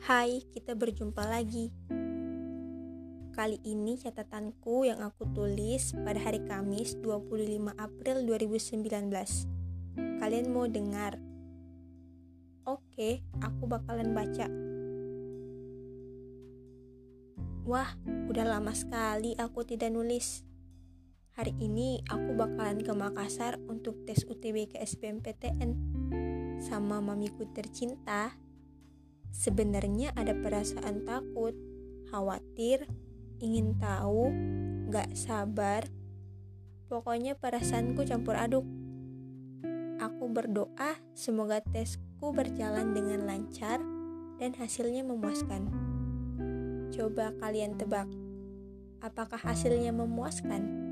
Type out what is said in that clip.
Hai, kita berjumpa lagi. Kali ini catatanku yang aku tulis pada hari Kamis 25 April 2019. Kalian mau dengar? Oke, aku bakalan baca. Wah, udah lama sekali aku tidak nulis. Hari ini aku bakalan ke Makassar untuk tes UTBK SBMPTN sama mamiku tercinta. Sebenarnya ada perasaan takut, khawatir, ingin tahu, gak sabar. Pokoknya perasaanku campur aduk. Aku berdoa semoga tesku berjalan dengan lancar dan hasilnya memuaskan. Coba kalian tebak, apakah hasilnya memuaskan?